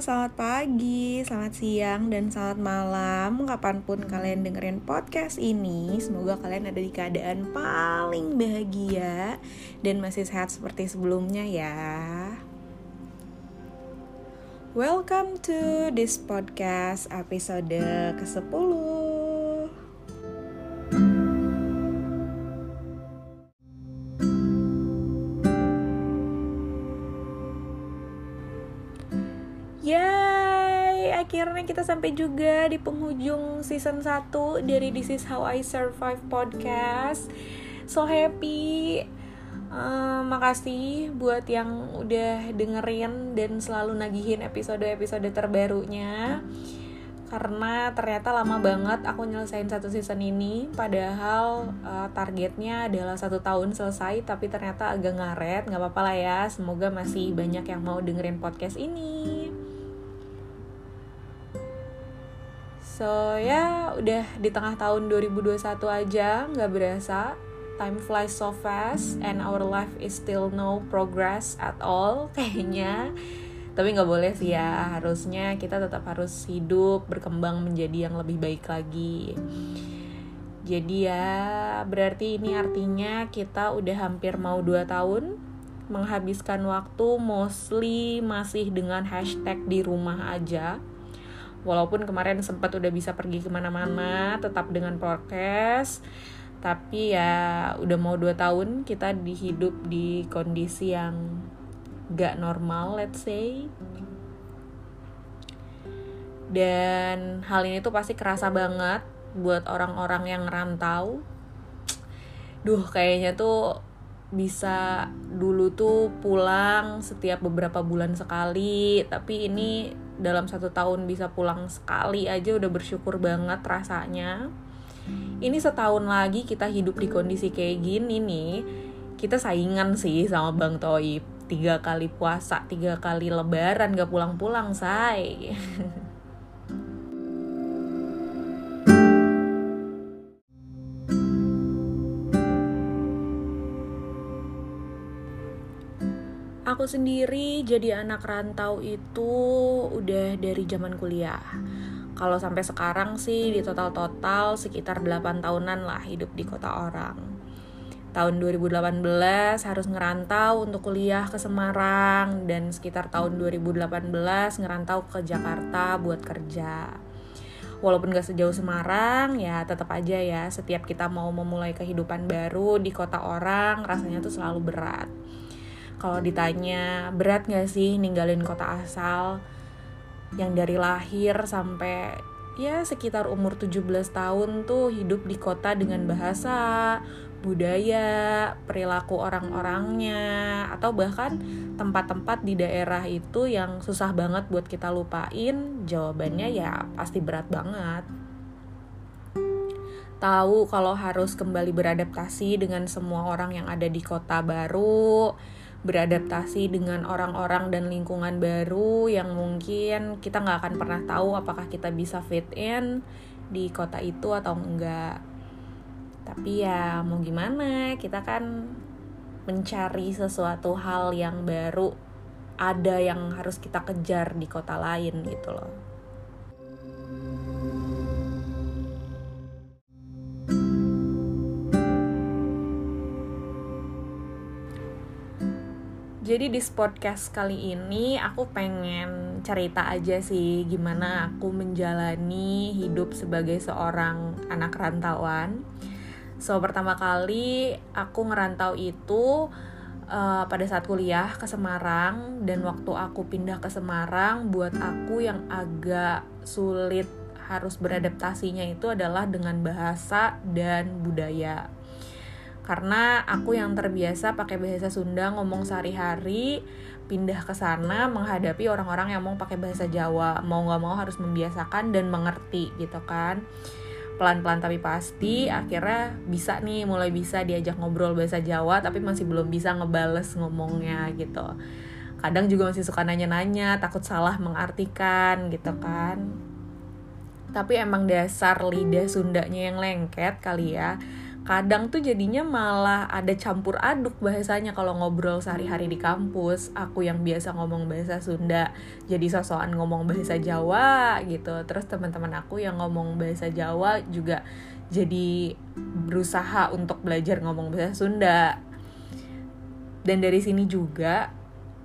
selamat pagi, selamat siang, dan selamat malam. Kapan pun kalian dengerin podcast ini Semoga kalian ada di keadaan paling bahagia Dan masih sehat seperti sebelumnya ya. Welcome to this podcast episode ke-10 Yay, akhirnya kita sampai juga di penghujung season 1 dari This Is How I Survive podcast. So happy. Uh, makasih buat yang udah dengerin dan selalu nagihin episode-episode terbarunya. Karena ternyata lama banget aku nyelesain satu season ini padahal uh, targetnya adalah satu tahun selesai tapi ternyata agak ngaret. Nggak apa-apa lah ya semoga masih banyak yang mau dengerin podcast ini So ya udah di tengah tahun 2021 aja nggak berasa. Time flies so fast and our life is still no progress at all kayaknya. Tapi nggak boleh sih ya harusnya kita tetap harus hidup berkembang menjadi yang lebih baik lagi. Jadi ya berarti ini artinya kita udah hampir mau 2 tahun menghabiskan waktu mostly masih dengan hashtag di rumah aja walaupun kemarin sempat udah bisa pergi ke mana-mana tetap dengan prokes tapi ya udah mau dua tahun kita dihidup di kondisi yang gak normal let's say. Dan hal ini tuh pasti kerasa banget buat orang-orang yang rantau duh kayaknya tuh bisa dulu tuh pulang setiap beberapa bulan sekali tapi ini dalam satu tahun bisa pulang sekali aja udah bersyukur banget rasanya. Ini setahun lagi kita hidup di kondisi kayak gini nih. Kita saingan sih sama Bang Toib. Tiga kali puasa tiga kali lebaran gak pulang-pulang say aku sendiri jadi anak rantau itu udah dari zaman kuliah. Kalau sampai sekarang sih di total-total sekitar 8 tahunan lah hidup di kota orang. Tahun 2018 harus ngerantau untuk kuliah ke Semarang dan sekitar tahun 2018 ngerantau ke Jakarta buat kerja. Walaupun gak sejauh Semarang, ya tetap aja ya setiap kita mau memulai kehidupan baru di kota orang rasanya tuh selalu berat kalau ditanya berat gak sih ninggalin kota asal yang dari lahir sampai ya sekitar umur 17 tahun tuh hidup di kota dengan bahasa, budaya, perilaku orang-orangnya, atau bahkan tempat-tempat di daerah itu yang susah banget buat kita lupain, jawabannya ya pasti berat banget. Tahu kalau harus kembali beradaptasi dengan semua orang yang ada di kota baru, beradaptasi dengan orang-orang dan lingkungan baru yang mungkin kita nggak akan pernah tahu apakah kita bisa fit in di kota itu atau enggak. Tapi ya mau gimana? Kita kan mencari sesuatu hal yang baru ada yang harus kita kejar di kota lain gitu loh Jadi di podcast kali ini aku pengen cerita aja sih gimana aku menjalani hidup sebagai seorang anak rantauan. So pertama kali aku ngerantau itu uh, pada saat kuliah ke Semarang dan waktu aku pindah ke Semarang buat aku yang agak sulit harus beradaptasinya itu adalah dengan bahasa dan budaya karena aku yang terbiasa pakai bahasa Sunda ngomong sehari-hari pindah ke sana menghadapi orang-orang yang mau pakai bahasa Jawa. Mau nggak mau harus membiasakan dan mengerti gitu kan. Pelan-pelan tapi pasti akhirnya bisa nih mulai bisa diajak ngobrol bahasa Jawa tapi masih belum bisa ngebales ngomongnya gitu. Kadang juga masih suka nanya-nanya takut salah mengartikan gitu kan. Tapi emang dasar lidah Sundanya yang lengket kali ya kadang tuh jadinya malah ada campur aduk bahasanya kalau ngobrol sehari-hari di kampus. Aku yang biasa ngomong bahasa Sunda jadi sosokan ngomong bahasa Jawa gitu. Terus teman-teman aku yang ngomong bahasa Jawa juga jadi berusaha untuk belajar ngomong bahasa Sunda. Dan dari sini juga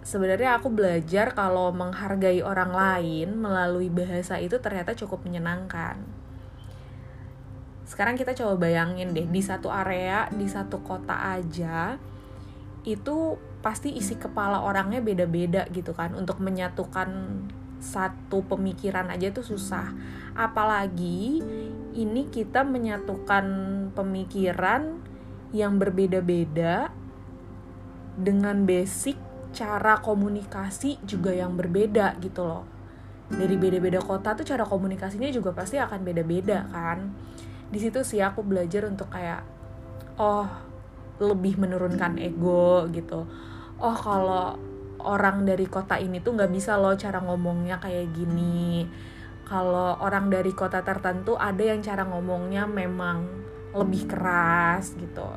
sebenarnya aku belajar kalau menghargai orang lain melalui bahasa itu ternyata cukup menyenangkan sekarang kita coba bayangin deh di satu area di satu kota aja itu pasti isi kepala orangnya beda-beda gitu kan. Untuk menyatukan satu pemikiran aja tuh susah. Apalagi ini kita menyatukan pemikiran yang berbeda-beda dengan basic cara komunikasi juga yang berbeda gitu loh. Dari beda-beda kota tuh cara komunikasinya juga pasti akan beda-beda kan di situ sih aku belajar untuk kayak oh lebih menurunkan ego gitu. Oh kalau orang dari kota ini tuh nggak bisa loh cara ngomongnya kayak gini. Kalau orang dari kota tertentu ada yang cara ngomongnya memang lebih keras gitu.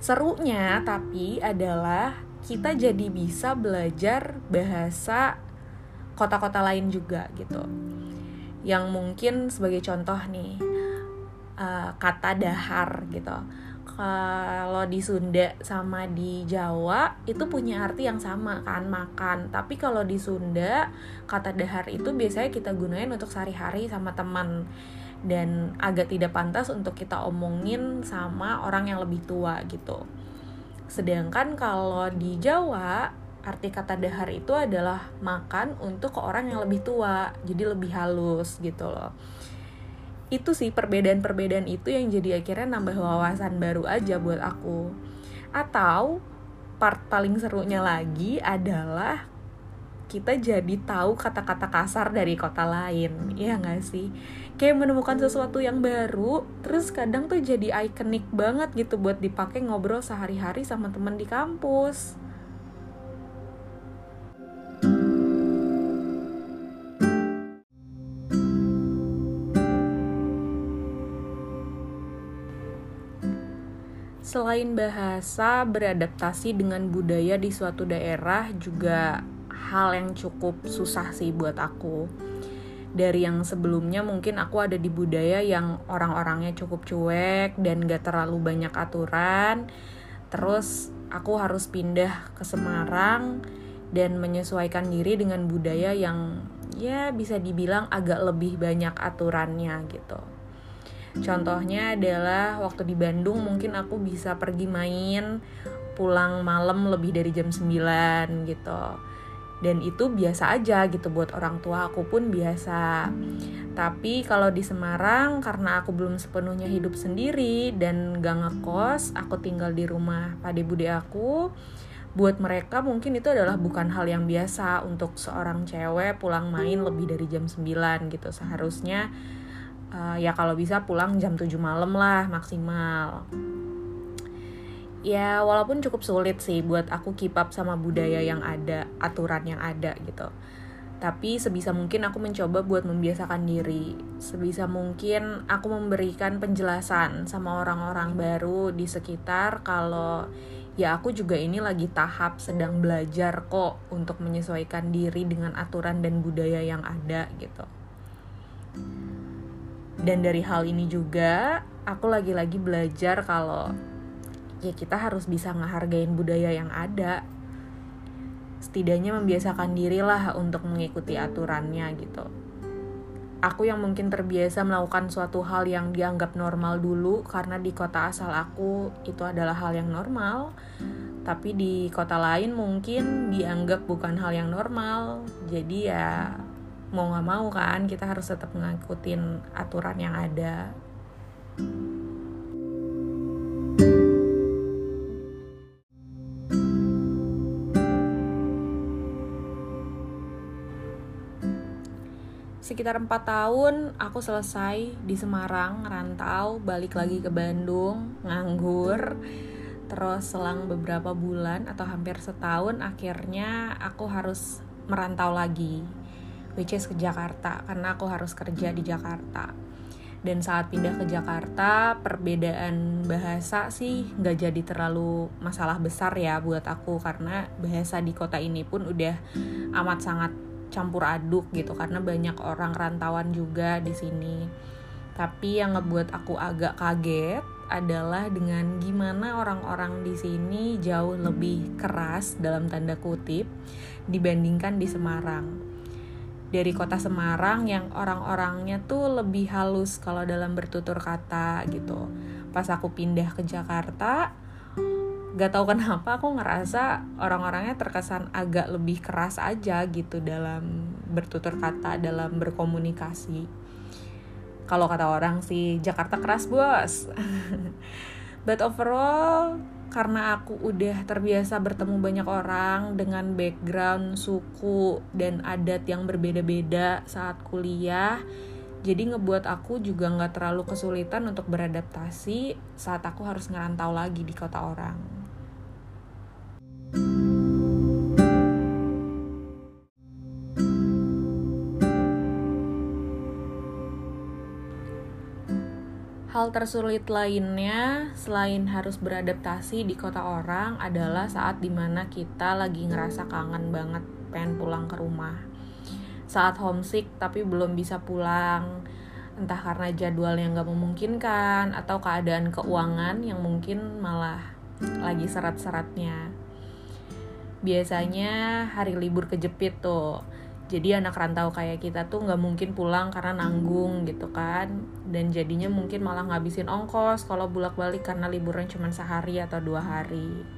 Serunya tapi adalah kita jadi bisa belajar bahasa kota-kota lain juga gitu. Yang mungkin sebagai contoh nih uh, kata dahar gitu. Kalau di Sunda sama di Jawa itu punya arti yang sama kan makan. Tapi kalau di Sunda kata dahar itu biasanya kita gunain untuk sehari-hari sama teman. Dan agak tidak pantas untuk kita omongin sama orang yang lebih tua gitu. Sedangkan kalau di Jawa arti kata dahar itu adalah makan untuk orang yang lebih tua jadi lebih halus gitu loh itu sih perbedaan-perbedaan itu yang jadi akhirnya nambah wawasan baru aja buat aku. Atau part paling serunya lagi adalah kita jadi tahu kata-kata kasar dari kota lain. Ya nggak sih? Kayak menemukan sesuatu yang baru terus kadang tuh jadi ikonik banget gitu buat dipakai ngobrol sehari-hari sama teman di kampus Selain bahasa, beradaptasi dengan budaya di suatu daerah juga hal yang cukup susah sih buat aku. Dari yang sebelumnya mungkin aku ada di budaya yang orang-orangnya cukup cuek dan gak terlalu banyak aturan. Terus aku harus pindah ke Semarang dan menyesuaikan diri dengan budaya yang ya bisa dibilang agak lebih banyak aturannya gitu. Contohnya adalah waktu di Bandung mungkin aku bisa pergi main pulang malam lebih dari jam 9 gitu. Dan itu biasa aja gitu buat orang tua aku pun biasa. Tapi kalau di Semarang karena aku belum sepenuhnya hidup sendiri dan gak ngekos, aku tinggal di rumah pade bude aku. Buat mereka mungkin itu adalah bukan hal yang biasa untuk seorang cewek pulang main lebih dari jam 9 gitu. Seharusnya uh, ya kalau bisa pulang jam 7 malam lah maksimal. Ya walaupun cukup sulit sih buat aku keep up sama budaya yang ada aturan yang ada gitu. Tapi sebisa mungkin aku mencoba buat membiasakan diri. Sebisa mungkin aku memberikan penjelasan sama orang-orang baru di sekitar kalau ya aku juga ini lagi tahap sedang belajar kok untuk menyesuaikan diri dengan aturan dan budaya yang ada gitu dan dari hal ini juga aku lagi-lagi belajar kalau ya kita harus bisa ngehargain budaya yang ada. Setidaknya membiasakan diri lah untuk mengikuti aturannya gitu. Aku yang mungkin terbiasa melakukan suatu hal yang dianggap normal dulu karena di kota asal aku itu adalah hal yang normal. Tapi di kota lain mungkin dianggap bukan hal yang normal. Jadi ya mau nggak mau kan kita harus tetap ngikutin aturan yang ada. Sekitar 4 tahun aku selesai di Semarang rantau balik lagi ke Bandung nganggur terus selang beberapa bulan atau hampir setahun akhirnya aku harus merantau lagi which is ke Jakarta karena aku harus kerja di Jakarta. Dan saat pindah ke Jakarta perbedaan bahasa sih nggak jadi terlalu masalah besar ya buat aku karena bahasa di kota ini pun udah amat sangat campur aduk gitu karena banyak orang rantauan juga di sini. Tapi yang ngebuat aku agak kaget adalah dengan gimana orang-orang di sini jauh lebih keras dalam tanda kutip dibandingkan di Semarang dari kota Semarang yang orang-orangnya tuh lebih halus kalau dalam bertutur kata gitu. Pas aku pindah ke Jakarta, gak tau kenapa aku ngerasa orang-orangnya terkesan agak lebih keras aja gitu dalam bertutur kata, dalam berkomunikasi. Kalau kata orang sih Jakarta keras bos. But overall karena aku udah terbiasa bertemu banyak orang dengan background suku dan adat yang berbeda-beda saat kuliah jadi ngebuat aku juga nggak terlalu kesulitan untuk beradaptasi saat aku harus ngerantau lagi di kota orang. Hal tersulit lainnya selain harus beradaptasi di kota orang adalah saat di mana kita lagi ngerasa kangen banget pengen pulang ke rumah. Saat homesick tapi belum bisa pulang, entah karena jadwal yang gak memungkinkan atau keadaan keuangan yang mungkin malah lagi serat-seratnya. Biasanya hari libur kejepit tuh, jadi anak rantau kayak kita tuh nggak mungkin pulang karena nanggung gitu kan. Dan jadinya mungkin malah ngabisin ongkos kalau bolak balik karena liburan cuma sehari atau dua hari.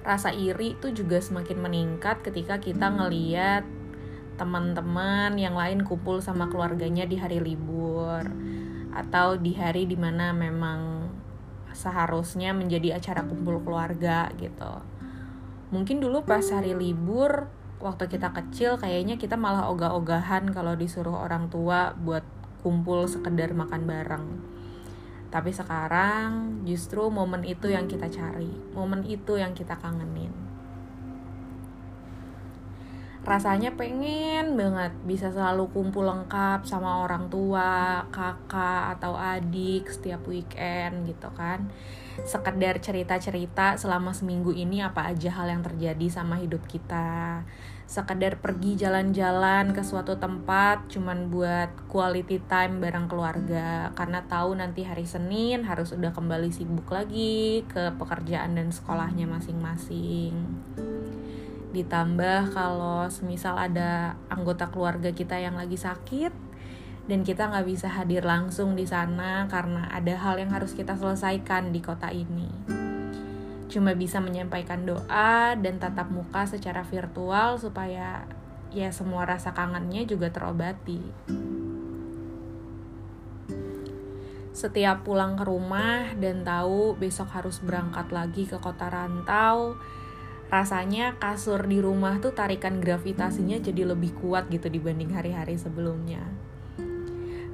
Rasa iri tuh juga semakin meningkat ketika kita ngeliat teman-teman yang lain kumpul sama keluarganya di hari libur atau di hari di mana memang seharusnya menjadi acara kumpul keluarga gitu. Mungkin dulu pas hari libur waktu kita kecil kayaknya kita malah ogah-ogahan kalau disuruh orang tua buat kumpul sekedar makan bareng. Tapi sekarang justru momen itu yang kita cari, momen itu yang kita kangenin. Rasanya pengen banget bisa selalu kumpul lengkap sama orang tua, kakak atau adik setiap weekend gitu kan. Sekedar cerita-cerita selama seminggu ini apa aja hal yang terjadi sama hidup kita. Sekedar pergi jalan-jalan ke suatu tempat cuman buat quality time bareng keluarga. Karena tahu nanti hari Senin harus udah kembali sibuk lagi ke pekerjaan dan sekolahnya masing-masing ditambah kalau semisal ada anggota keluarga kita yang lagi sakit dan kita nggak bisa hadir langsung di sana karena ada hal yang harus kita selesaikan di kota ini. Cuma bisa menyampaikan doa dan tatap muka secara virtual supaya ya semua rasa kangennya juga terobati. Setiap pulang ke rumah dan tahu besok harus berangkat lagi ke kota rantau, rasanya kasur di rumah tuh tarikan gravitasinya jadi lebih kuat gitu dibanding hari-hari sebelumnya.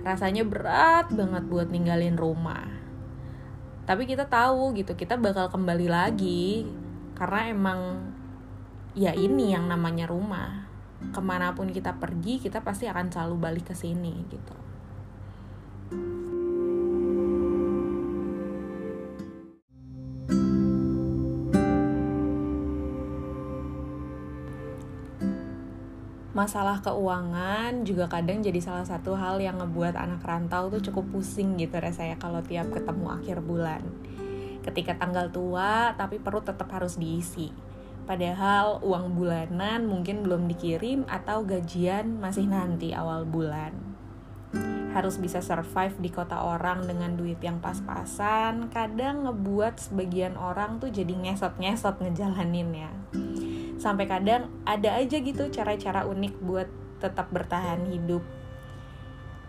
Rasanya berat banget buat ninggalin rumah. Tapi kita tahu gitu kita bakal kembali lagi karena emang ya ini yang namanya rumah. Ke mana pun kita pergi kita pasti akan selalu balik ke sini gitu masalah keuangan juga kadang jadi salah satu hal yang ngebuat anak rantau tuh cukup pusing gitu rasanya kalau tiap ketemu akhir bulan. Ketika tanggal tua tapi perut tetap harus diisi. Padahal uang bulanan mungkin belum dikirim atau gajian masih nanti awal bulan. Harus bisa survive di kota orang dengan duit yang pas-pasan, kadang ngebuat sebagian orang tuh jadi ngesot-ngesot ngejalaninnya sampai kadang ada aja gitu cara-cara unik buat tetap bertahan hidup.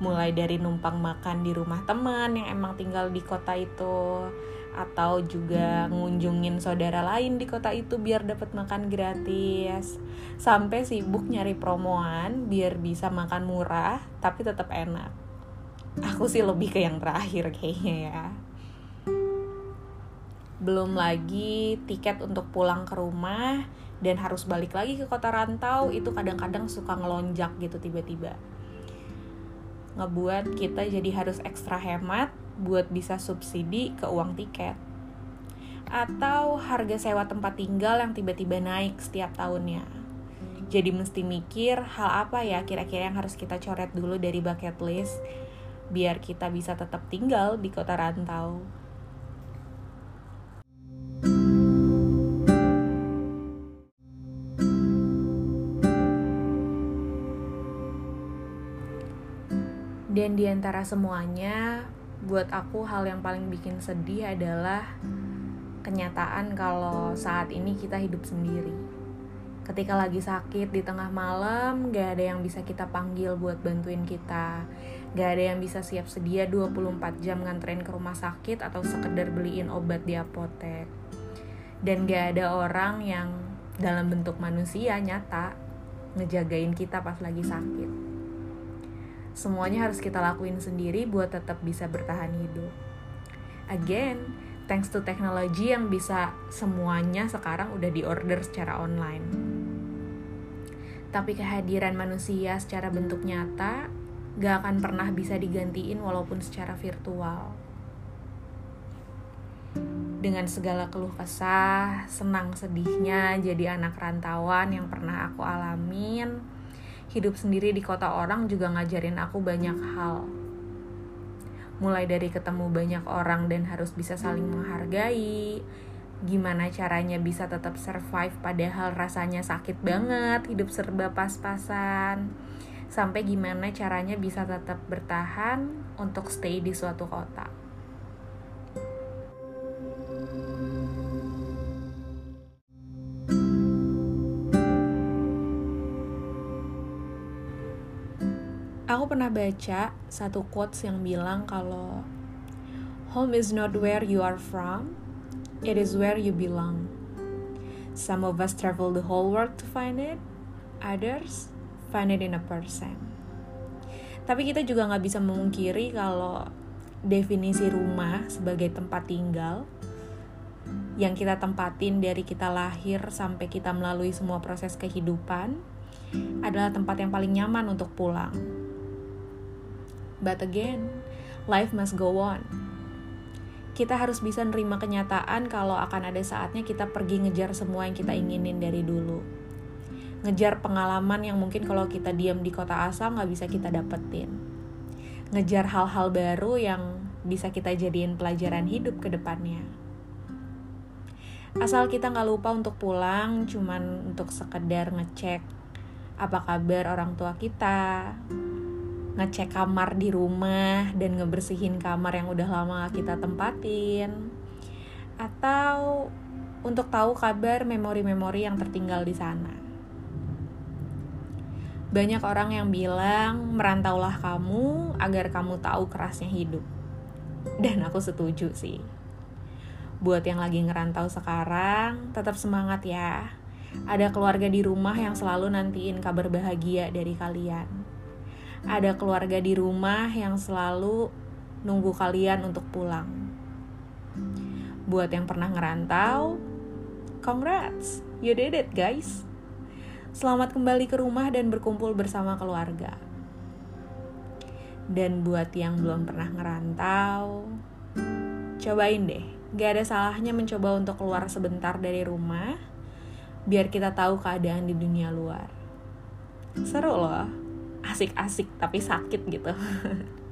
Mulai dari numpang makan di rumah teman yang emang tinggal di kota itu atau juga ngunjungin saudara lain di kota itu biar dapat makan gratis. Sampai sibuk nyari promoan biar bisa makan murah tapi tetap enak. Aku sih lebih ke yang terakhir kayaknya ya. Belum lagi tiket untuk pulang ke rumah dan harus balik lagi ke kota rantau itu kadang-kadang suka ngelonjak gitu tiba-tiba ngebuat kita jadi harus ekstra hemat buat bisa subsidi ke uang tiket. Atau harga sewa tempat tinggal yang tiba-tiba naik setiap tahunnya. Jadi mesti mikir hal apa ya kira-kira yang harus kita coret dulu dari bucket list biar kita bisa tetap tinggal di kota rantau. Dan di antara semuanya, buat aku hal yang paling bikin sedih adalah kenyataan kalau saat ini kita hidup sendiri. Ketika lagi sakit di tengah malam, gak ada yang bisa kita panggil buat bantuin kita. Gak ada yang bisa siap sedia 24 jam nganterin ke rumah sakit atau sekedar beliin obat di apotek. Dan gak ada orang yang dalam bentuk manusia nyata ngejagain kita pas lagi sakit semuanya harus kita lakuin sendiri buat tetap bisa bertahan hidup. Again, thanks to teknologi yang bisa semuanya sekarang udah diorder secara online. Tapi kehadiran manusia secara bentuk nyata gak akan pernah bisa digantiin walaupun secara virtual. Dengan segala keluh kesah, senang sedihnya jadi anak rantauan yang pernah aku alamin, hidup sendiri di kota orang juga ngajarin aku banyak hal. Mulai dari ketemu banyak orang dan harus bisa saling menghargai, gimana caranya bisa tetap survive padahal rasanya sakit banget, hidup serba pas-pasan, sampai gimana caranya bisa tetap bertahan untuk stay di suatu kota. Pernah baca satu quotes yang bilang kalau home is not where you are from, it is where you belong. Some of us travel the whole world to find it, others find it in a person. Tapi kita juga nggak bisa memungkiri kalau definisi rumah sebagai tempat tinggal yang kita tempatin dari kita lahir sampai kita melalui semua proses kehidupan adalah tempat yang paling nyaman untuk pulang But again, life must go on. Kita harus bisa nerima kenyataan kalau akan ada saatnya kita pergi ngejar semua yang kita inginin dari dulu. Ngejar pengalaman yang mungkin kalau kita diam di kota asal nggak bisa kita dapetin. Ngejar hal-hal baru yang bisa kita jadiin pelajaran hidup ke depannya. Asal kita nggak lupa untuk pulang, cuman untuk sekedar ngecek apa kabar orang tua kita, ngecek kamar di rumah dan ngebersihin kamar yang udah lama kita tempatin atau untuk tahu kabar memori-memori yang tertinggal di sana. Banyak orang yang bilang merantaulah kamu agar kamu tahu kerasnya hidup. Dan aku setuju sih. Buat yang lagi ngerantau sekarang, tetap semangat ya. Ada keluarga di rumah yang selalu nantiin kabar bahagia dari kalian ada keluarga di rumah yang selalu nunggu kalian untuk pulang. Buat yang pernah ngerantau, congrats, you did it guys. Selamat kembali ke rumah dan berkumpul bersama keluarga. Dan buat yang belum pernah ngerantau, cobain deh. Gak ada salahnya mencoba untuk keluar sebentar dari rumah, biar kita tahu keadaan di dunia luar. Seru loh asik-asik tapi sakit gitu